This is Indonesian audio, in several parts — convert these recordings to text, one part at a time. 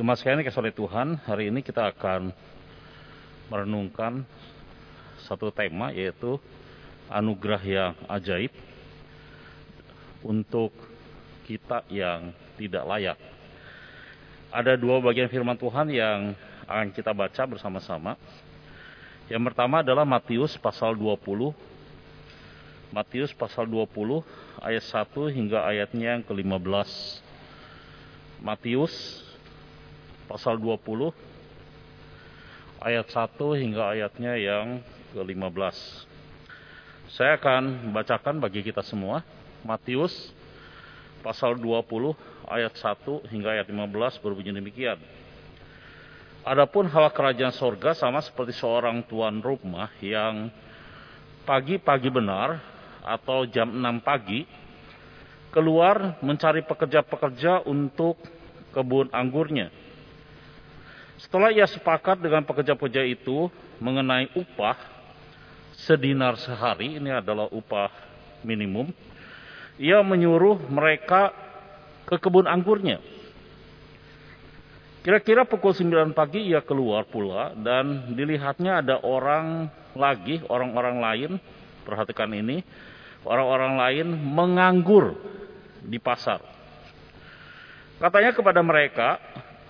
Jemaat sekalian kasih oleh Tuhan, hari ini kita akan merenungkan satu tema yaitu anugerah yang ajaib untuk kita yang tidak layak. Ada dua bagian firman Tuhan yang akan kita baca bersama-sama. Yang pertama adalah Matius pasal 20. Matius pasal 20 ayat 1 hingga ayatnya yang ke-15. Matius pasal 20 ayat 1 hingga ayatnya yang ke-15. Saya akan bacakan bagi kita semua. Matius pasal 20 ayat 1 hingga ayat 15 berbunyi demikian. Adapun hal kerajaan sorga sama seperti seorang tuan rumah yang pagi-pagi benar atau jam 6 pagi keluar mencari pekerja-pekerja untuk kebun anggurnya. Setelah ia sepakat dengan pekerja-pekerja itu mengenai upah sedinar sehari, ini adalah upah minimum, ia menyuruh mereka ke kebun anggurnya Kira-kira pukul 9 pagi ia keluar pula dan dilihatnya ada orang lagi, orang-orang lain, perhatikan ini, orang-orang lain menganggur di pasar. Katanya kepada mereka,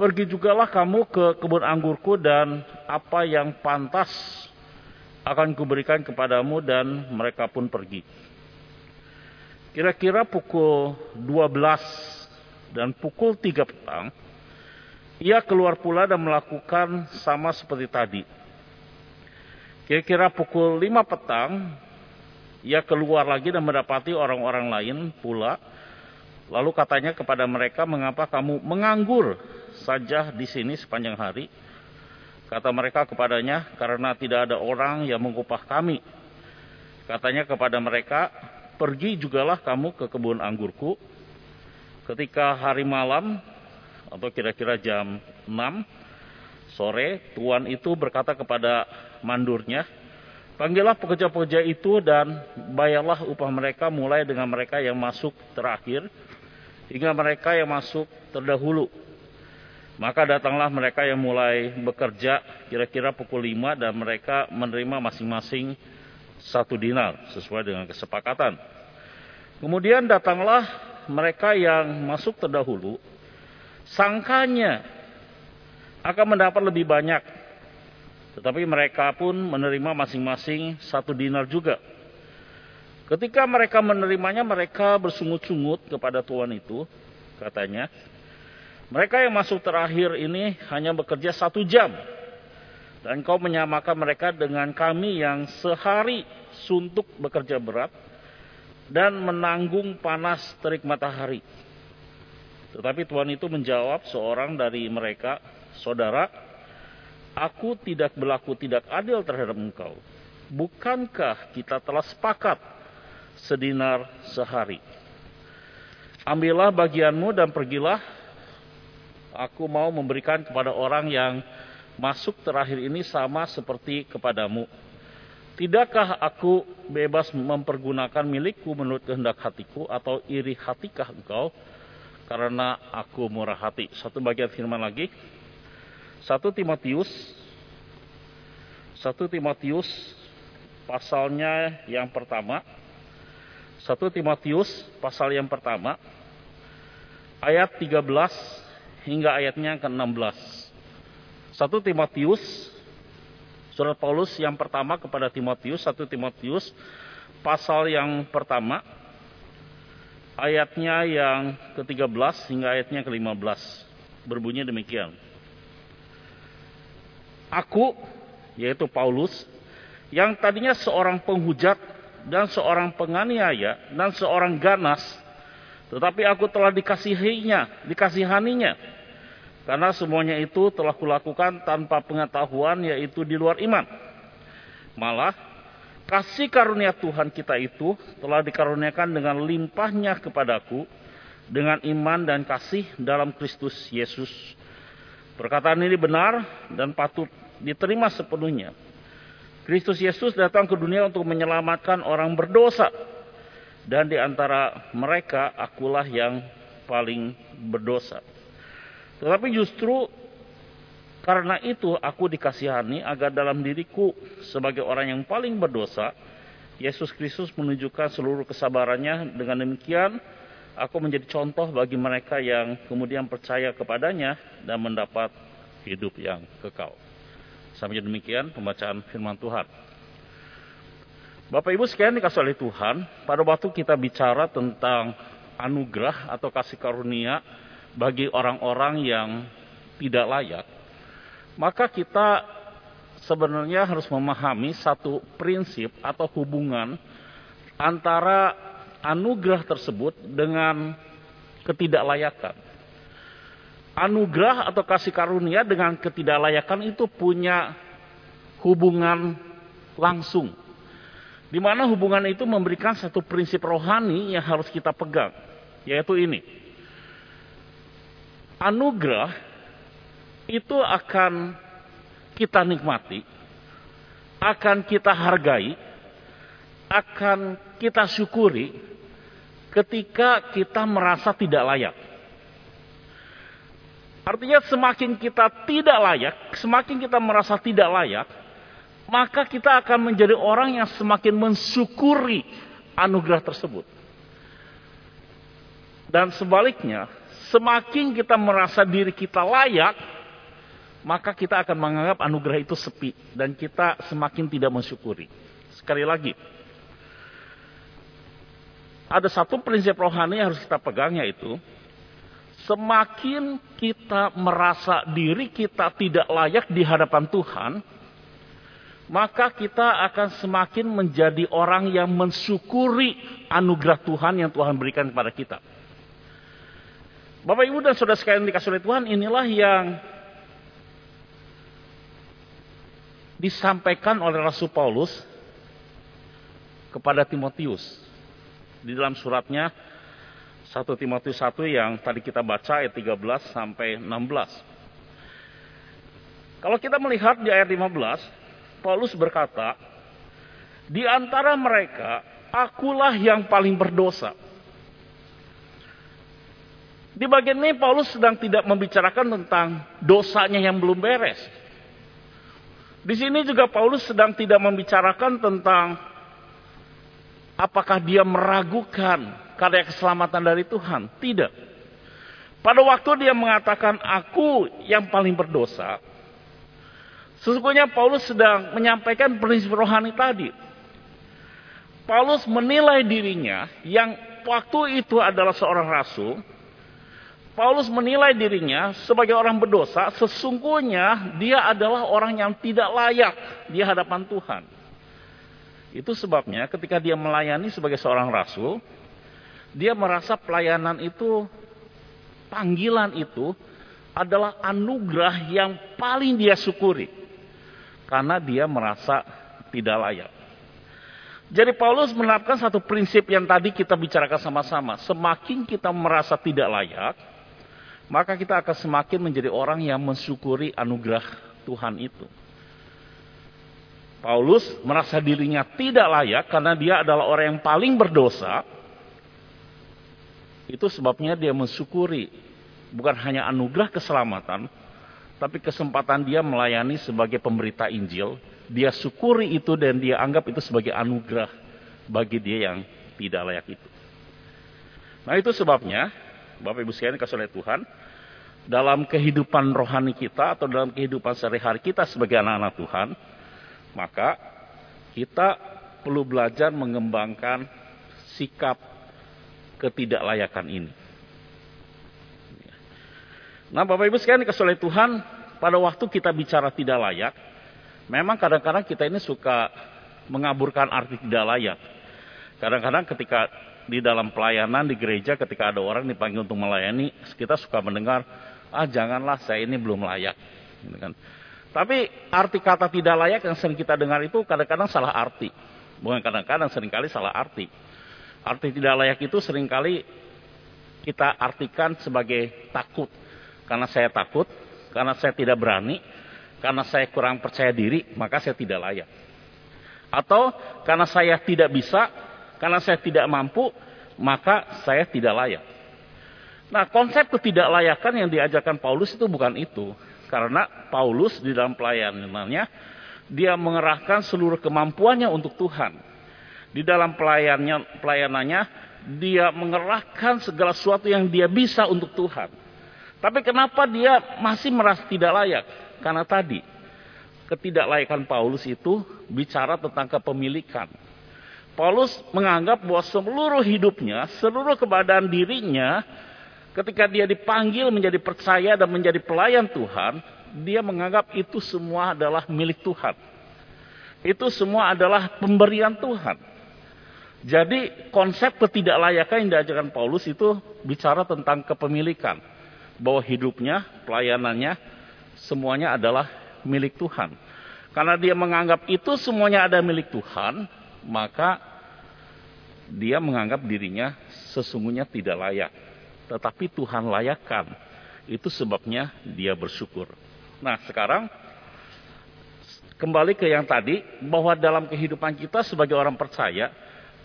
pergi jugalah kamu ke kebun anggurku dan apa yang pantas akan kuberikan kepadamu dan mereka pun pergi. Kira-kira pukul 12 dan pukul 3 petang, ia keluar pula dan melakukan sama seperti tadi. Kira-kira pukul 5 petang, ia keluar lagi dan mendapati orang-orang lain pula. Lalu katanya kepada mereka, mengapa kamu menganggur saja di sini sepanjang hari? Kata mereka kepadanya, karena tidak ada orang yang mengupah kami. Katanya kepada mereka, pergi jugalah kamu ke kebun anggurku. Ketika hari malam, atau kira-kira jam 6 sore, tuan itu berkata kepada mandurnya, Panggillah pekerja-pekerja itu dan bayarlah upah mereka mulai dengan mereka yang masuk terakhir hingga mereka yang masuk terdahulu. Maka datanglah mereka yang mulai bekerja kira-kira pukul 5 dan mereka menerima masing-masing satu dinar sesuai dengan kesepakatan. Kemudian datanglah mereka yang masuk terdahulu sangkanya akan mendapat lebih banyak. Tetapi mereka pun menerima masing-masing satu dinar juga. Ketika mereka menerimanya, mereka bersungut-sungut kepada Tuhan itu. Katanya, mereka yang masuk terakhir ini hanya bekerja satu jam. Dan kau menyamakan mereka dengan kami yang sehari suntuk bekerja berat dan menanggung panas terik matahari. Tetapi Tuhan itu menjawab seorang dari mereka, Saudara, aku tidak berlaku tidak adil terhadap engkau. Bukankah kita telah sepakat sedinar sehari? Ambillah bagianmu dan pergilah. Aku mau memberikan kepada orang yang masuk terakhir ini sama seperti kepadamu. Tidakkah aku bebas mempergunakan milikku menurut kehendak hatiku atau iri hatikah engkau? karena aku murah hati. Satu bagian firman lagi. Satu Timotius. Satu Timotius pasalnya yang pertama. Satu Timotius pasal yang pertama. Ayat 13 hingga ayatnya ke-16. Satu Timotius Surat Paulus yang pertama kepada Timotius, satu Timotius pasal yang pertama ayatnya yang ke-13 hingga ayatnya ke-15 berbunyi demikian. Aku yaitu Paulus yang tadinya seorang penghujat dan seorang penganiaya dan seorang ganas tetapi aku telah dikasihinya, dikasihaninya karena semuanya itu telah kulakukan tanpa pengetahuan yaitu di luar iman. Malah kasih karunia Tuhan kita itu telah dikaruniakan dengan limpahnya kepadaku dengan iman dan kasih dalam Kristus Yesus. Perkataan ini benar dan patut diterima sepenuhnya. Kristus Yesus datang ke dunia untuk menyelamatkan orang berdosa. Dan di antara mereka akulah yang paling berdosa. Tetapi justru karena itu aku dikasihani agar dalam diriku sebagai orang yang paling berdosa, Yesus Kristus menunjukkan seluruh kesabarannya. Dengan demikian, aku menjadi contoh bagi mereka yang kemudian percaya kepadanya dan mendapat hidup yang kekal. Sampai demikian pembacaan firman Tuhan. Bapak Ibu sekalian dikasih oleh Tuhan, pada waktu kita bicara tentang anugerah atau kasih karunia bagi orang-orang yang tidak layak, maka kita sebenarnya harus memahami satu prinsip atau hubungan antara anugerah tersebut dengan ketidaklayakan. Anugerah atau kasih karunia dengan ketidaklayakan itu punya hubungan langsung di mana hubungan itu memberikan satu prinsip rohani yang harus kita pegang, yaitu ini. Anugerah itu akan kita nikmati, akan kita hargai, akan kita syukuri ketika kita merasa tidak layak. Artinya semakin kita tidak layak, semakin kita merasa tidak layak, maka kita akan menjadi orang yang semakin mensyukuri anugerah tersebut. Dan sebaliknya, semakin kita merasa diri kita layak, maka kita akan menganggap anugerah itu sepi dan kita semakin tidak mensyukuri. Sekali lagi, ada satu prinsip rohani yang harus kita pegang yaitu semakin kita merasa diri kita tidak layak di hadapan Tuhan, maka kita akan semakin menjadi orang yang mensyukuri anugerah Tuhan yang Tuhan berikan kepada kita. Bapak Ibu dan Saudara sekalian dikasih oleh Tuhan, inilah yang disampaikan oleh Rasul Paulus kepada Timotius di dalam suratnya 1 Timotius 1 yang tadi kita baca ayat 13 sampai 16. Kalau kita melihat di ayat 15, Paulus berkata, di antara mereka, akulah yang paling berdosa. Di bagian ini Paulus sedang tidak membicarakan tentang dosanya yang belum beres. Di sini juga Paulus sedang tidak membicarakan tentang apakah dia meragukan karya keselamatan dari Tuhan. Tidak. Pada waktu dia mengatakan aku yang paling berdosa, Sesungguhnya Paulus sedang menyampaikan prinsip rohani tadi. Paulus menilai dirinya yang waktu itu adalah seorang rasul. Paulus menilai dirinya sebagai orang berdosa, sesungguhnya dia adalah orang yang tidak layak di hadapan Tuhan. Itu sebabnya ketika dia melayani sebagai seorang rasul, dia merasa pelayanan itu, panggilan itu adalah anugerah yang paling dia syukuri karena dia merasa tidak layak. Jadi Paulus menerapkan satu prinsip yang tadi kita bicarakan sama-sama. Semakin kita merasa tidak layak, maka kita akan semakin menjadi orang yang mensyukuri anugerah Tuhan itu. Paulus merasa dirinya tidak layak karena dia adalah orang yang paling berdosa. Itu sebabnya dia mensyukuri bukan hanya anugerah keselamatan, tapi kesempatan dia melayani sebagai pemberita Injil, dia syukuri itu dan dia anggap itu sebagai anugerah bagi dia yang tidak layak itu. Nah itu sebabnya, Bapak Ibu sekalian kasih oleh Tuhan, dalam kehidupan rohani kita atau dalam kehidupan sehari-hari kita sebagai anak-anak Tuhan, maka kita perlu belajar mengembangkan sikap ketidaklayakan ini. Nah Bapak Ibu sekalian dikasih oleh Tuhan, pada waktu kita bicara tidak layak, memang kadang-kadang kita ini suka mengaburkan arti tidak layak. Kadang-kadang ketika di dalam pelayanan di gereja ketika ada orang dipanggil untuk melayani, kita suka mendengar, ah janganlah saya ini belum layak. Gitu kan. Tapi arti kata tidak layak yang sering kita dengar itu kadang-kadang salah arti. Bukan kadang-kadang, sering kali salah arti. Arti tidak layak itu sering kali kita artikan sebagai takut karena saya takut, karena saya tidak berani, karena saya kurang percaya diri, maka saya tidak layak. Atau karena saya tidak bisa, karena saya tidak mampu, maka saya tidak layak. Nah, konsep ketidaklayakan yang diajarkan Paulus itu bukan itu. Karena Paulus di dalam pelayanannya, dia mengerahkan seluruh kemampuannya untuk Tuhan. Di dalam pelayanannya, pelayanannya dia mengerahkan segala sesuatu yang dia bisa untuk Tuhan. Tapi kenapa dia masih merasa tidak layak? Karena tadi, ketidaklayakan Paulus itu bicara tentang kepemilikan. Paulus menganggap bahwa seluruh hidupnya, seluruh keadaan dirinya Ketika dia dipanggil menjadi percaya dan menjadi pelayan Tuhan, dia menganggap itu semua adalah milik Tuhan. Itu semua adalah pemberian Tuhan. Jadi konsep ketidaklayakan yang diajarkan Paulus itu bicara tentang kepemilikan. Bahwa hidupnya, pelayanannya, semuanya adalah milik Tuhan. Karena dia menganggap itu semuanya ada milik Tuhan, maka dia menganggap dirinya sesungguhnya tidak layak tetapi Tuhan layakkan. Itu sebabnya dia bersyukur. Nah, sekarang kembali ke yang tadi bahwa dalam kehidupan kita sebagai orang percaya,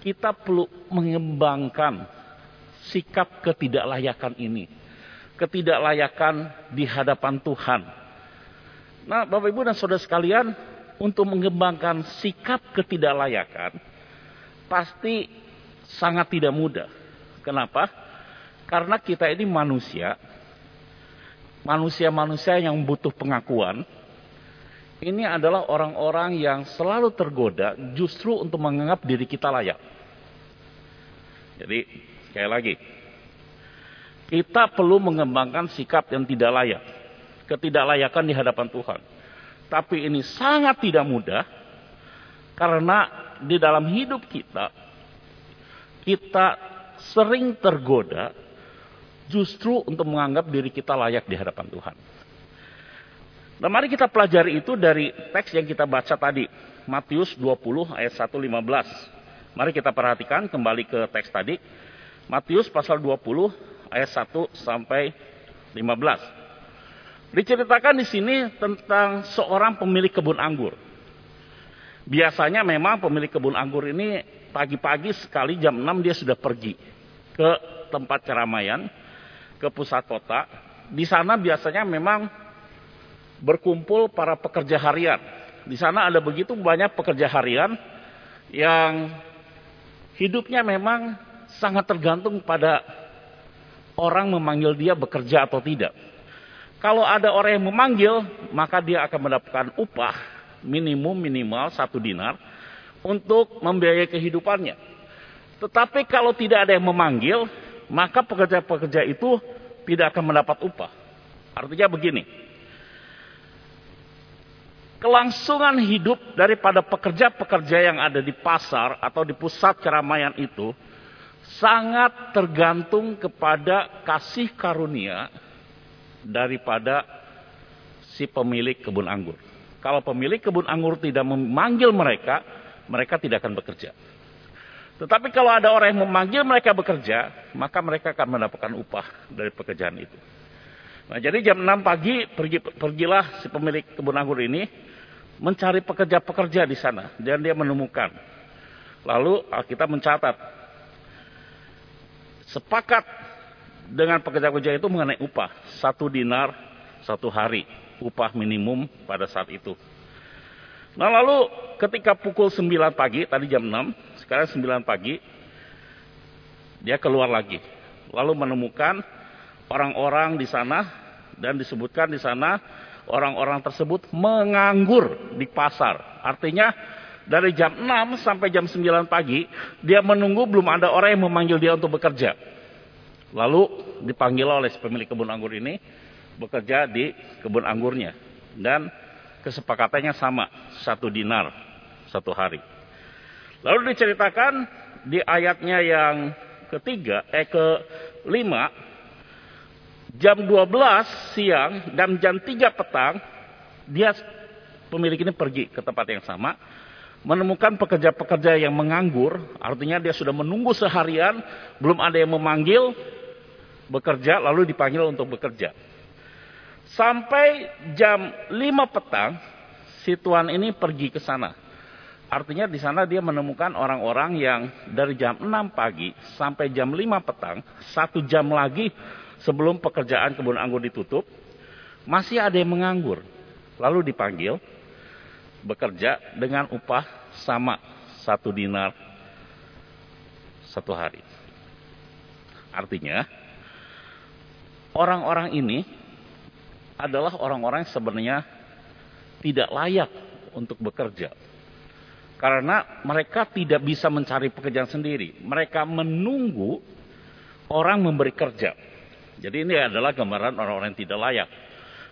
kita perlu mengembangkan sikap ketidaklayakan ini. Ketidaklayakan di hadapan Tuhan. Nah, Bapak Ibu dan Saudara sekalian, untuk mengembangkan sikap ketidaklayakan pasti sangat tidak mudah. Kenapa? Karena kita ini manusia, manusia-manusia yang butuh pengakuan, ini adalah orang-orang yang selalu tergoda justru untuk menganggap diri kita layak. Jadi, sekali lagi, kita perlu mengembangkan sikap yang tidak layak, ketidaklayakan di hadapan Tuhan. Tapi ini sangat tidak mudah karena di dalam hidup kita kita sering tergoda justru untuk menganggap diri kita layak di hadapan Tuhan. Nah, mari kita pelajari itu dari teks yang kita baca tadi, Matius 20 ayat 1 15. Mari kita perhatikan kembali ke teks tadi. Matius pasal 20 ayat 1 sampai 15. Diceritakan di sini tentang seorang pemilik kebun anggur. Biasanya memang pemilik kebun anggur ini pagi-pagi sekali jam 6 dia sudah pergi ke tempat keramaian ke pusat kota. Di sana biasanya memang berkumpul para pekerja harian. Di sana ada begitu banyak pekerja harian yang hidupnya memang sangat tergantung pada orang memanggil dia bekerja atau tidak. Kalau ada orang yang memanggil, maka dia akan mendapatkan upah minimum minimal satu dinar untuk membiayai kehidupannya. Tetapi kalau tidak ada yang memanggil, maka pekerja-pekerja itu tidak akan mendapat upah. Artinya begini, kelangsungan hidup daripada pekerja-pekerja yang ada di pasar atau di pusat keramaian itu sangat tergantung kepada kasih karunia daripada si pemilik kebun anggur. Kalau pemilik kebun anggur tidak memanggil mereka, mereka tidak akan bekerja. Tetapi kalau ada orang yang memanggil mereka bekerja, maka mereka akan mendapatkan upah dari pekerjaan itu. Nah, jadi jam 6 pagi pergi, pergilah si pemilik kebun anggur ini mencari pekerja-pekerja di sana dan dia menemukan. Lalu kita mencatat sepakat dengan pekerja-pekerja itu mengenai upah satu dinar satu hari upah minimum pada saat itu. Nah lalu ketika pukul 9 pagi tadi jam 6 sekarang 9 pagi, dia keluar lagi. Lalu menemukan orang-orang di sana dan disebutkan di sana orang-orang tersebut menganggur di pasar. Artinya dari jam 6 sampai jam 9 pagi dia menunggu belum ada orang yang memanggil dia untuk bekerja. Lalu dipanggil oleh pemilik kebun anggur ini bekerja di kebun anggurnya dan kesepakatannya sama satu dinar satu hari. Lalu diceritakan di ayatnya yang ketiga, eh ke lima, jam 12 siang dan jam 3 petang, dia pemilik ini pergi ke tempat yang sama, menemukan pekerja-pekerja yang menganggur, artinya dia sudah menunggu seharian, belum ada yang memanggil, bekerja, lalu dipanggil untuk bekerja. Sampai jam 5 petang, si tuan ini pergi ke sana. Artinya di sana dia menemukan orang-orang yang dari jam 6 pagi sampai jam 5 petang, satu jam lagi sebelum pekerjaan kebun anggur ditutup, masih ada yang menganggur. Lalu dipanggil, bekerja dengan upah sama satu dinar satu hari. Artinya, orang-orang ini adalah orang-orang yang sebenarnya tidak layak untuk bekerja. Karena mereka tidak bisa mencari pekerjaan sendiri. Mereka menunggu orang memberi kerja. Jadi ini adalah gambaran orang-orang yang tidak layak.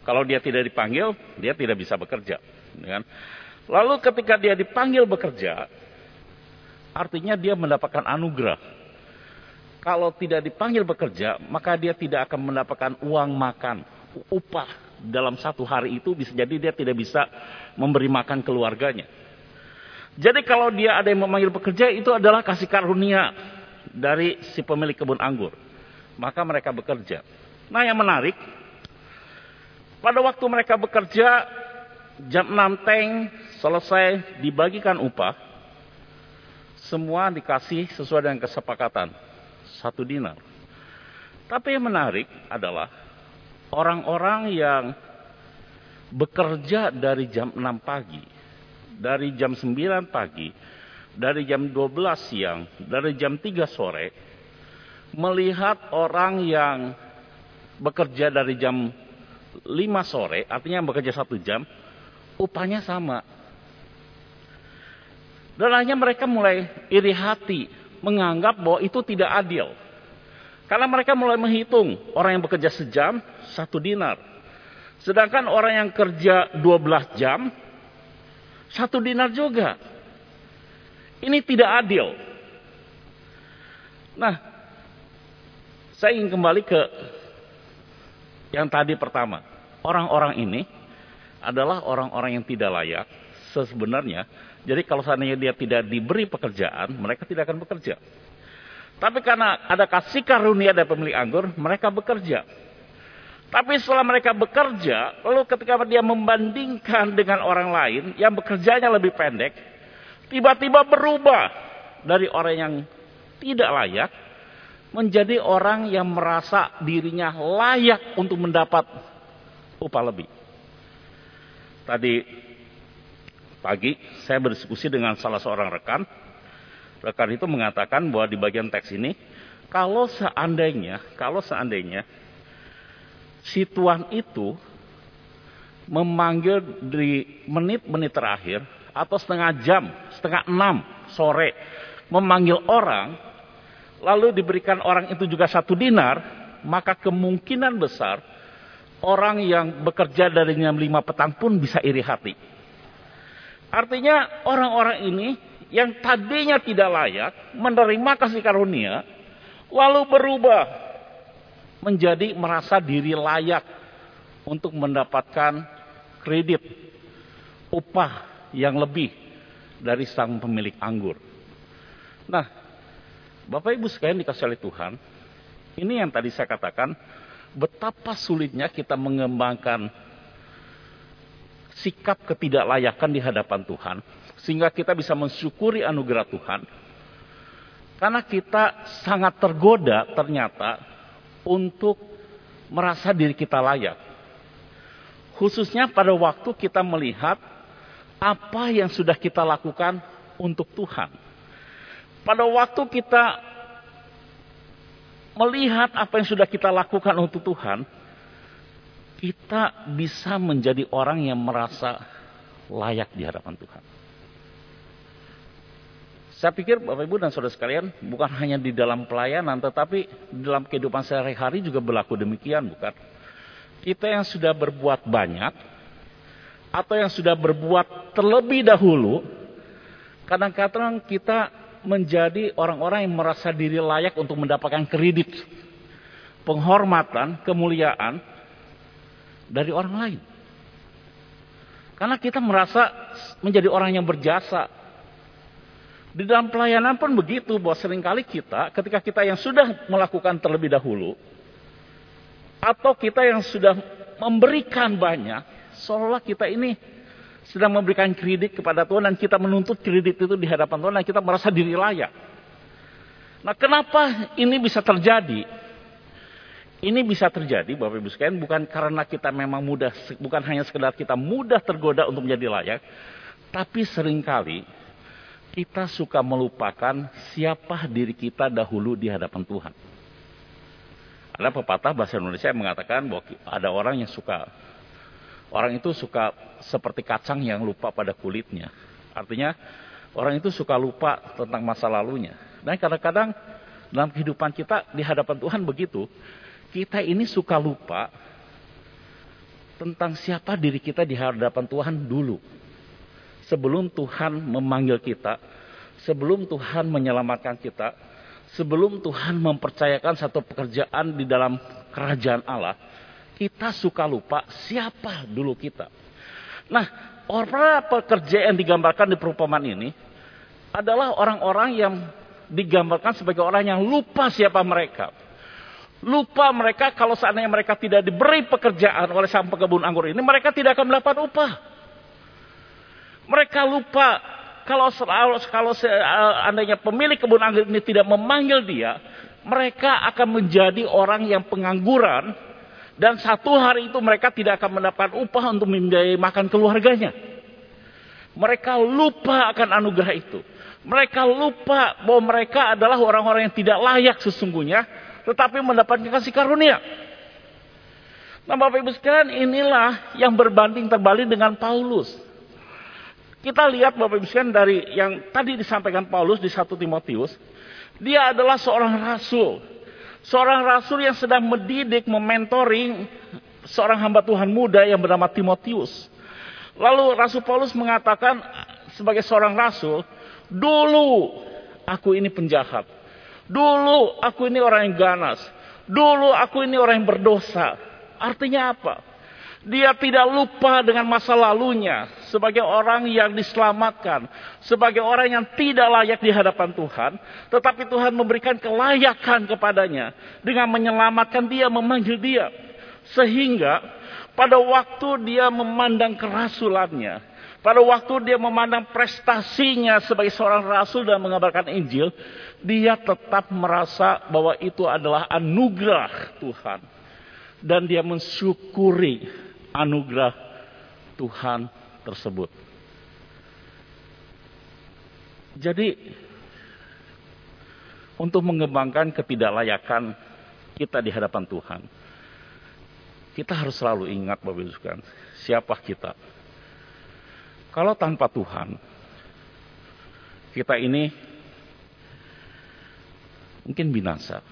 Kalau dia tidak dipanggil, dia tidak bisa bekerja. Ya kan? Lalu ketika dia dipanggil bekerja, artinya dia mendapatkan anugerah. Kalau tidak dipanggil bekerja, maka dia tidak akan mendapatkan uang makan, upah dalam satu hari itu bisa jadi dia tidak bisa memberi makan keluarganya. Jadi kalau dia ada yang memanggil bekerja itu adalah kasih karunia dari si pemilik kebun anggur. Maka mereka bekerja. Nah yang menarik, pada waktu mereka bekerja, jam 6 teng selesai dibagikan upah, semua dikasih sesuai dengan kesepakatan. Satu dinar. Tapi yang menarik adalah orang-orang yang bekerja dari jam 6 pagi, dari jam 9 pagi, dari jam 12 siang, dari jam 3 sore, melihat orang yang bekerja dari jam 5 sore, artinya bekerja satu jam, upahnya sama. Dan akhirnya mereka mulai iri hati, menganggap bahwa itu tidak adil. Karena mereka mulai menghitung orang yang bekerja sejam, satu dinar. Sedangkan orang yang kerja 12 jam, satu dinar juga. Ini tidak adil. Nah, saya ingin kembali ke yang tadi pertama. Orang-orang ini adalah orang-orang yang tidak layak sebenarnya. Jadi kalau seandainya dia tidak diberi pekerjaan, mereka tidak akan bekerja. Tapi karena ada kasih karunia dari pemilik anggur, mereka bekerja. Tapi setelah mereka bekerja, lalu ketika dia membandingkan dengan orang lain yang bekerjanya lebih pendek, tiba-tiba berubah dari orang yang tidak layak menjadi orang yang merasa dirinya layak untuk mendapat upah lebih. Tadi pagi saya berdiskusi dengan salah seorang rekan. Rekan itu mengatakan bahwa di bagian teks ini, kalau seandainya, kalau seandainya si tuan itu memanggil di menit-menit terakhir atau setengah jam, setengah enam sore memanggil orang, lalu diberikan orang itu juga satu dinar, maka kemungkinan besar orang yang bekerja dari jam lima petang pun bisa iri hati. Artinya orang-orang ini yang tadinya tidak layak menerima kasih karunia, lalu berubah menjadi merasa diri layak untuk mendapatkan kredit upah yang lebih dari sang pemilik anggur. Nah, Bapak Ibu sekalian dikasih oleh Tuhan, ini yang tadi saya katakan, betapa sulitnya kita mengembangkan sikap ketidaklayakan di hadapan Tuhan, sehingga kita bisa mensyukuri anugerah Tuhan. Karena kita sangat tergoda ternyata untuk merasa diri kita layak. Khususnya pada waktu kita melihat apa yang sudah kita lakukan untuk Tuhan. Pada waktu kita melihat apa yang sudah kita lakukan untuk Tuhan, kita bisa menjadi orang yang merasa layak di hadapan Tuhan. Saya pikir Bapak Ibu dan Saudara sekalian bukan hanya di dalam pelayanan tetapi dalam kehidupan sehari-hari juga berlaku demikian bukan? Kita yang sudah berbuat banyak atau yang sudah berbuat terlebih dahulu kadang-kadang kita menjadi orang-orang yang merasa diri layak untuk mendapatkan kredit, penghormatan, kemuliaan dari orang lain. Karena kita merasa menjadi orang yang berjasa, di dalam pelayanan pun begitu, bahwa sering kali kita, ketika kita yang sudah melakukan terlebih dahulu, atau kita yang sudah memberikan banyak, seolah kita ini sedang memberikan kredit kepada Tuhan dan kita menuntut kredit itu di hadapan Tuhan dan kita merasa diri layak. Nah kenapa ini bisa terjadi? Ini bisa terjadi Bapak Ibu sekalian bukan karena kita memang mudah bukan hanya sekedar kita mudah tergoda untuk menjadi layak, tapi sering kali kita suka melupakan siapa diri kita dahulu di hadapan Tuhan. Ada pepatah bahasa Indonesia yang mengatakan bahwa ada orang yang suka orang itu suka seperti kacang yang lupa pada kulitnya. Artinya orang itu suka lupa tentang masa lalunya. Dan kadang-kadang dalam kehidupan kita di hadapan Tuhan begitu, kita ini suka lupa tentang siapa diri kita di hadapan Tuhan dulu. Sebelum Tuhan memanggil kita, sebelum Tuhan menyelamatkan kita, sebelum Tuhan mempercayakan satu pekerjaan di dalam kerajaan Allah, kita suka lupa siapa dulu kita. Nah, orang pekerja yang digambarkan di perumpamaan ini adalah orang-orang yang digambarkan sebagai orang yang lupa siapa mereka. Lupa mereka kalau seandainya mereka tidak diberi pekerjaan oleh sang pekebun anggur ini, mereka tidak akan mendapat upah. Mereka lupa kalau kalau, seandainya pemilik kebun anggur ini tidak memanggil dia, mereka akan menjadi orang yang pengangguran dan satu hari itu mereka tidak akan mendapat upah untuk membiayai makan keluarganya. Mereka lupa akan anugerah itu. Mereka lupa bahwa mereka adalah orang-orang yang tidak layak sesungguhnya tetapi mendapatkan kasih karunia. Nah Bapak Ibu sekalian inilah yang berbanding terbalik dengan Paulus. Kita lihat Bapak Ibu sekalian dari yang tadi disampaikan Paulus di 1 Timotius. Dia adalah seorang rasul. Seorang rasul yang sedang mendidik, mementoring seorang hamba Tuhan muda yang bernama Timotius. Lalu Rasul Paulus mengatakan sebagai seorang rasul, dulu aku ini penjahat. Dulu aku ini orang yang ganas. Dulu aku ini orang yang berdosa. Artinya apa? Dia tidak lupa dengan masa lalunya sebagai orang yang diselamatkan, sebagai orang yang tidak layak di hadapan Tuhan, tetapi Tuhan memberikan kelayakan kepadanya dengan menyelamatkan dia, memanggil dia. Sehingga pada waktu dia memandang kerasulannya, pada waktu dia memandang prestasinya sebagai seorang rasul dan mengabarkan Injil, dia tetap merasa bahwa itu adalah anugerah Tuhan. Dan dia mensyukuri anugerah Tuhan tersebut. Jadi, untuk mengembangkan ketidaklayakan kita di hadapan Tuhan, kita harus selalu ingat Bapak Ibu siapa kita. Kalau tanpa Tuhan, kita ini mungkin binasa.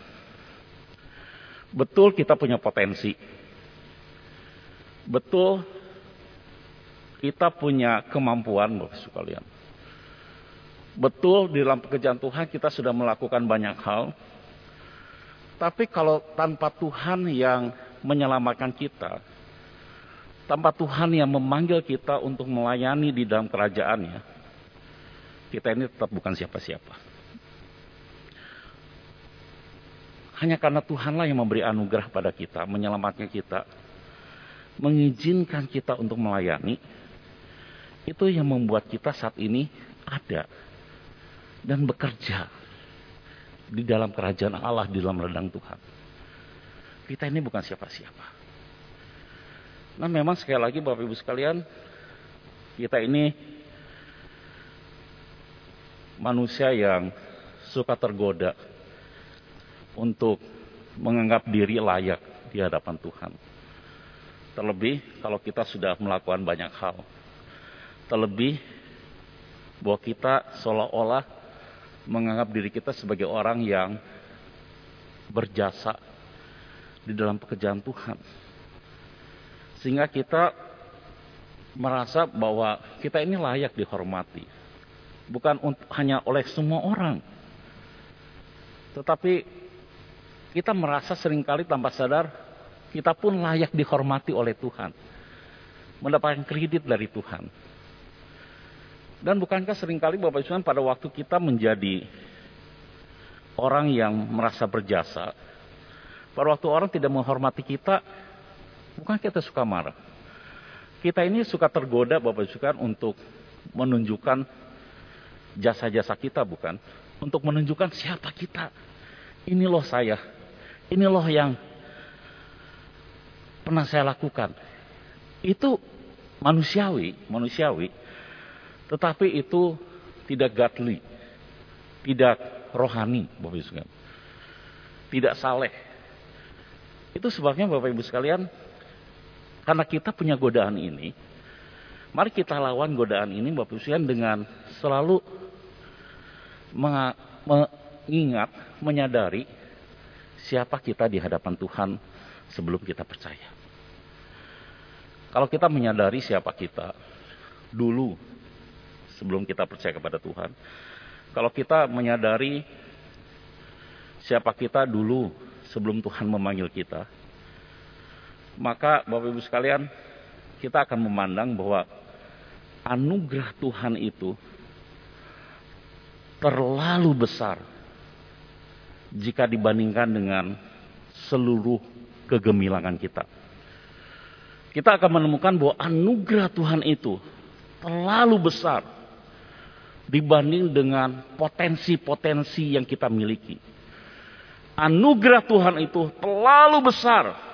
Betul kita punya potensi. Betul kita punya kemampuan, Bapak sekalian. Betul di dalam pekerjaan Tuhan kita sudah melakukan banyak hal. Tapi kalau tanpa Tuhan yang menyelamatkan kita, tanpa Tuhan yang memanggil kita untuk melayani di dalam kerajaannya, kita ini tetap bukan siapa-siapa. Hanya karena Tuhanlah yang memberi anugerah pada kita, menyelamatkan kita, mengizinkan kita untuk melayani, itu yang membuat kita saat ini ada dan bekerja di dalam kerajaan Allah, di dalam ladang Tuhan. Kita ini bukan siapa-siapa. Nah memang sekali lagi Bapak Ibu sekalian, kita ini manusia yang suka tergoda untuk menganggap diri layak di hadapan Tuhan. Terlebih kalau kita sudah melakukan banyak hal. Terlebih bahwa kita seolah-olah menganggap diri kita sebagai orang yang berjasa di dalam pekerjaan Tuhan. Sehingga kita merasa bahwa kita ini layak dihormati. Bukan hanya oleh semua orang. Tetapi kita merasa sering kali tanpa sadar kita pun layak dihormati oleh Tuhan. Mendapatkan kredit dari Tuhan. Dan bukankah sering kali Bapak Ibu pada waktu kita menjadi orang yang merasa berjasa, pada waktu orang tidak menghormati kita, bukan kita suka marah. Kita ini suka tergoda Bapak Ibu untuk menunjukkan jasa-jasa kita bukan? Untuk menunjukkan siapa kita. Ini loh saya, ini loh yang pernah saya lakukan. Itu manusiawi, manusiawi. Tetapi itu tidak godly. Tidak rohani, Bapak Ibu sekalian. Tidak saleh. Itu sebabnya Bapak Ibu sekalian, karena kita punya godaan ini, mari kita lawan godaan ini Bapak sekalian dengan selalu mengingat, menyadari siapa kita di hadapan Tuhan sebelum kita percaya. Kalau kita menyadari siapa kita dulu sebelum kita percaya kepada Tuhan, kalau kita menyadari siapa kita dulu sebelum Tuhan memanggil kita, maka Bapak Ibu sekalian, kita akan memandang bahwa anugerah Tuhan itu terlalu besar jika dibandingkan dengan seluruh kegemilangan kita. Kita akan menemukan bahwa anugerah Tuhan itu terlalu besar dibanding dengan potensi-potensi yang kita miliki. Anugerah Tuhan itu terlalu besar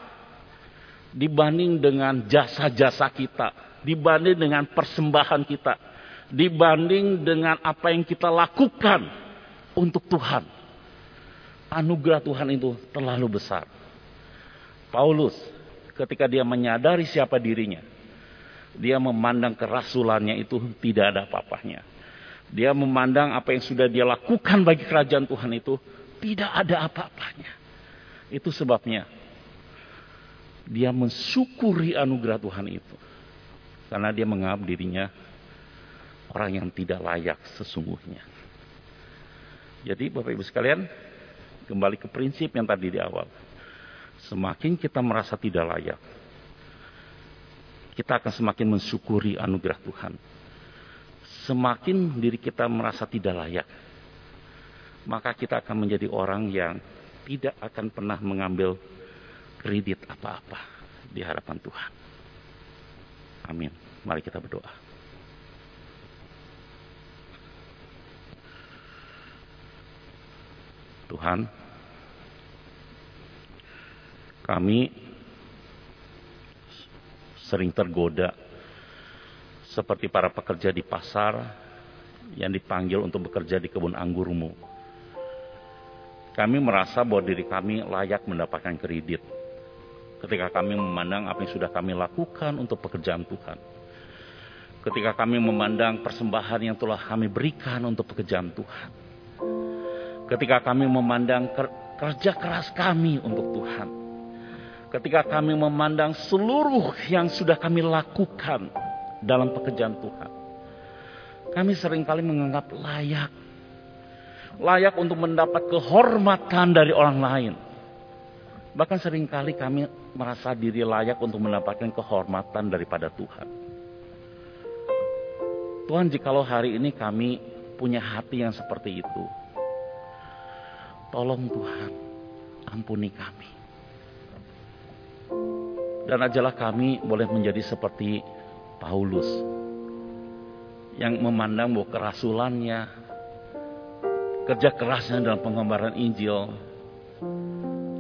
dibanding dengan jasa-jasa kita, dibanding dengan persembahan kita, dibanding dengan apa yang kita lakukan untuk Tuhan. Anugerah Tuhan itu terlalu besar. Paulus ketika dia menyadari siapa dirinya, dia memandang kerasulannya itu tidak ada apa-apanya. Dia memandang apa yang sudah dia lakukan bagi kerajaan Tuhan itu tidak ada apa-apanya. Itu sebabnya dia mensyukuri anugerah Tuhan itu. Karena dia menganggap dirinya orang yang tidak layak sesungguhnya. Jadi Bapak Ibu sekalian, kembali ke prinsip yang tadi di awal. Semakin kita merasa tidak layak, kita akan semakin mensyukuri anugerah Tuhan. Semakin diri kita merasa tidak layak, maka kita akan menjadi orang yang tidak akan pernah mengambil kredit apa-apa di hadapan Tuhan. Amin. Mari kita berdoa. Tuhan, kami sering tergoda seperti para pekerja di pasar yang dipanggil untuk bekerja di kebun anggurmu. Kami merasa bahwa diri kami layak mendapatkan kredit ketika kami memandang apa yang sudah kami lakukan untuk pekerjaan Tuhan. Ketika kami memandang persembahan yang telah kami berikan untuk pekerjaan Tuhan Ketika kami memandang kerja keras kami untuk Tuhan. Ketika kami memandang seluruh yang sudah kami lakukan dalam pekerjaan Tuhan. Kami sering kali menganggap layak. Layak untuk mendapat kehormatan dari orang lain. Bahkan sering kali kami merasa diri layak untuk mendapatkan kehormatan daripada Tuhan. Tuhan jikalau hari ini kami punya hati yang seperti itu. Tolong Tuhan, ampuni kami. Dan ajalah kami boleh menjadi seperti Paulus yang memandang bahwa kerasulannya, kerja kerasnya dalam pengembaraan Injil,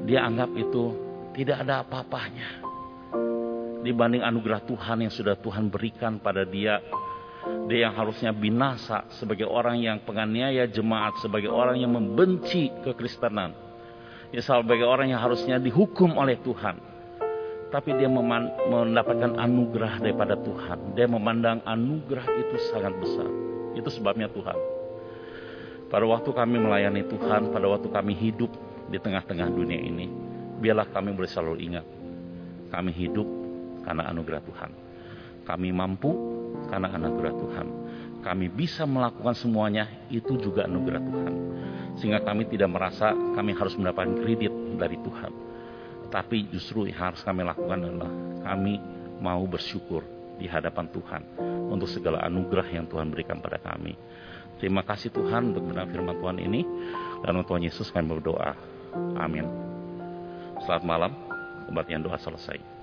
dia anggap itu tidak ada apa-apanya dibanding anugerah Tuhan yang sudah Tuhan berikan pada dia dia yang harusnya binasa sebagai orang yang penganiaya jemaat, sebagai orang yang membenci kekristenan. Ya sebagai orang yang harusnya dihukum oleh Tuhan. Tapi dia mendapatkan anugerah daripada Tuhan. Dia memandang anugerah itu sangat besar. Itu sebabnya Tuhan. Pada waktu kami melayani Tuhan, pada waktu kami hidup di tengah-tengah dunia ini, biarlah kami boleh selalu ingat. Kami hidup karena anugerah Tuhan. Kami mampu karena anugerah Tuhan. Kami bisa melakukan semuanya itu juga anugerah Tuhan. Sehingga kami tidak merasa kami harus mendapatkan kredit dari Tuhan. Tapi justru yang harus kami lakukan adalah kami mau bersyukur di hadapan Tuhan untuk segala anugerah yang Tuhan berikan pada kami. Terima kasih Tuhan untuk benar firman Tuhan ini. Dan untuk Tuhan Yesus kami berdoa. Amin. Selamat malam. Kebaktian doa selesai.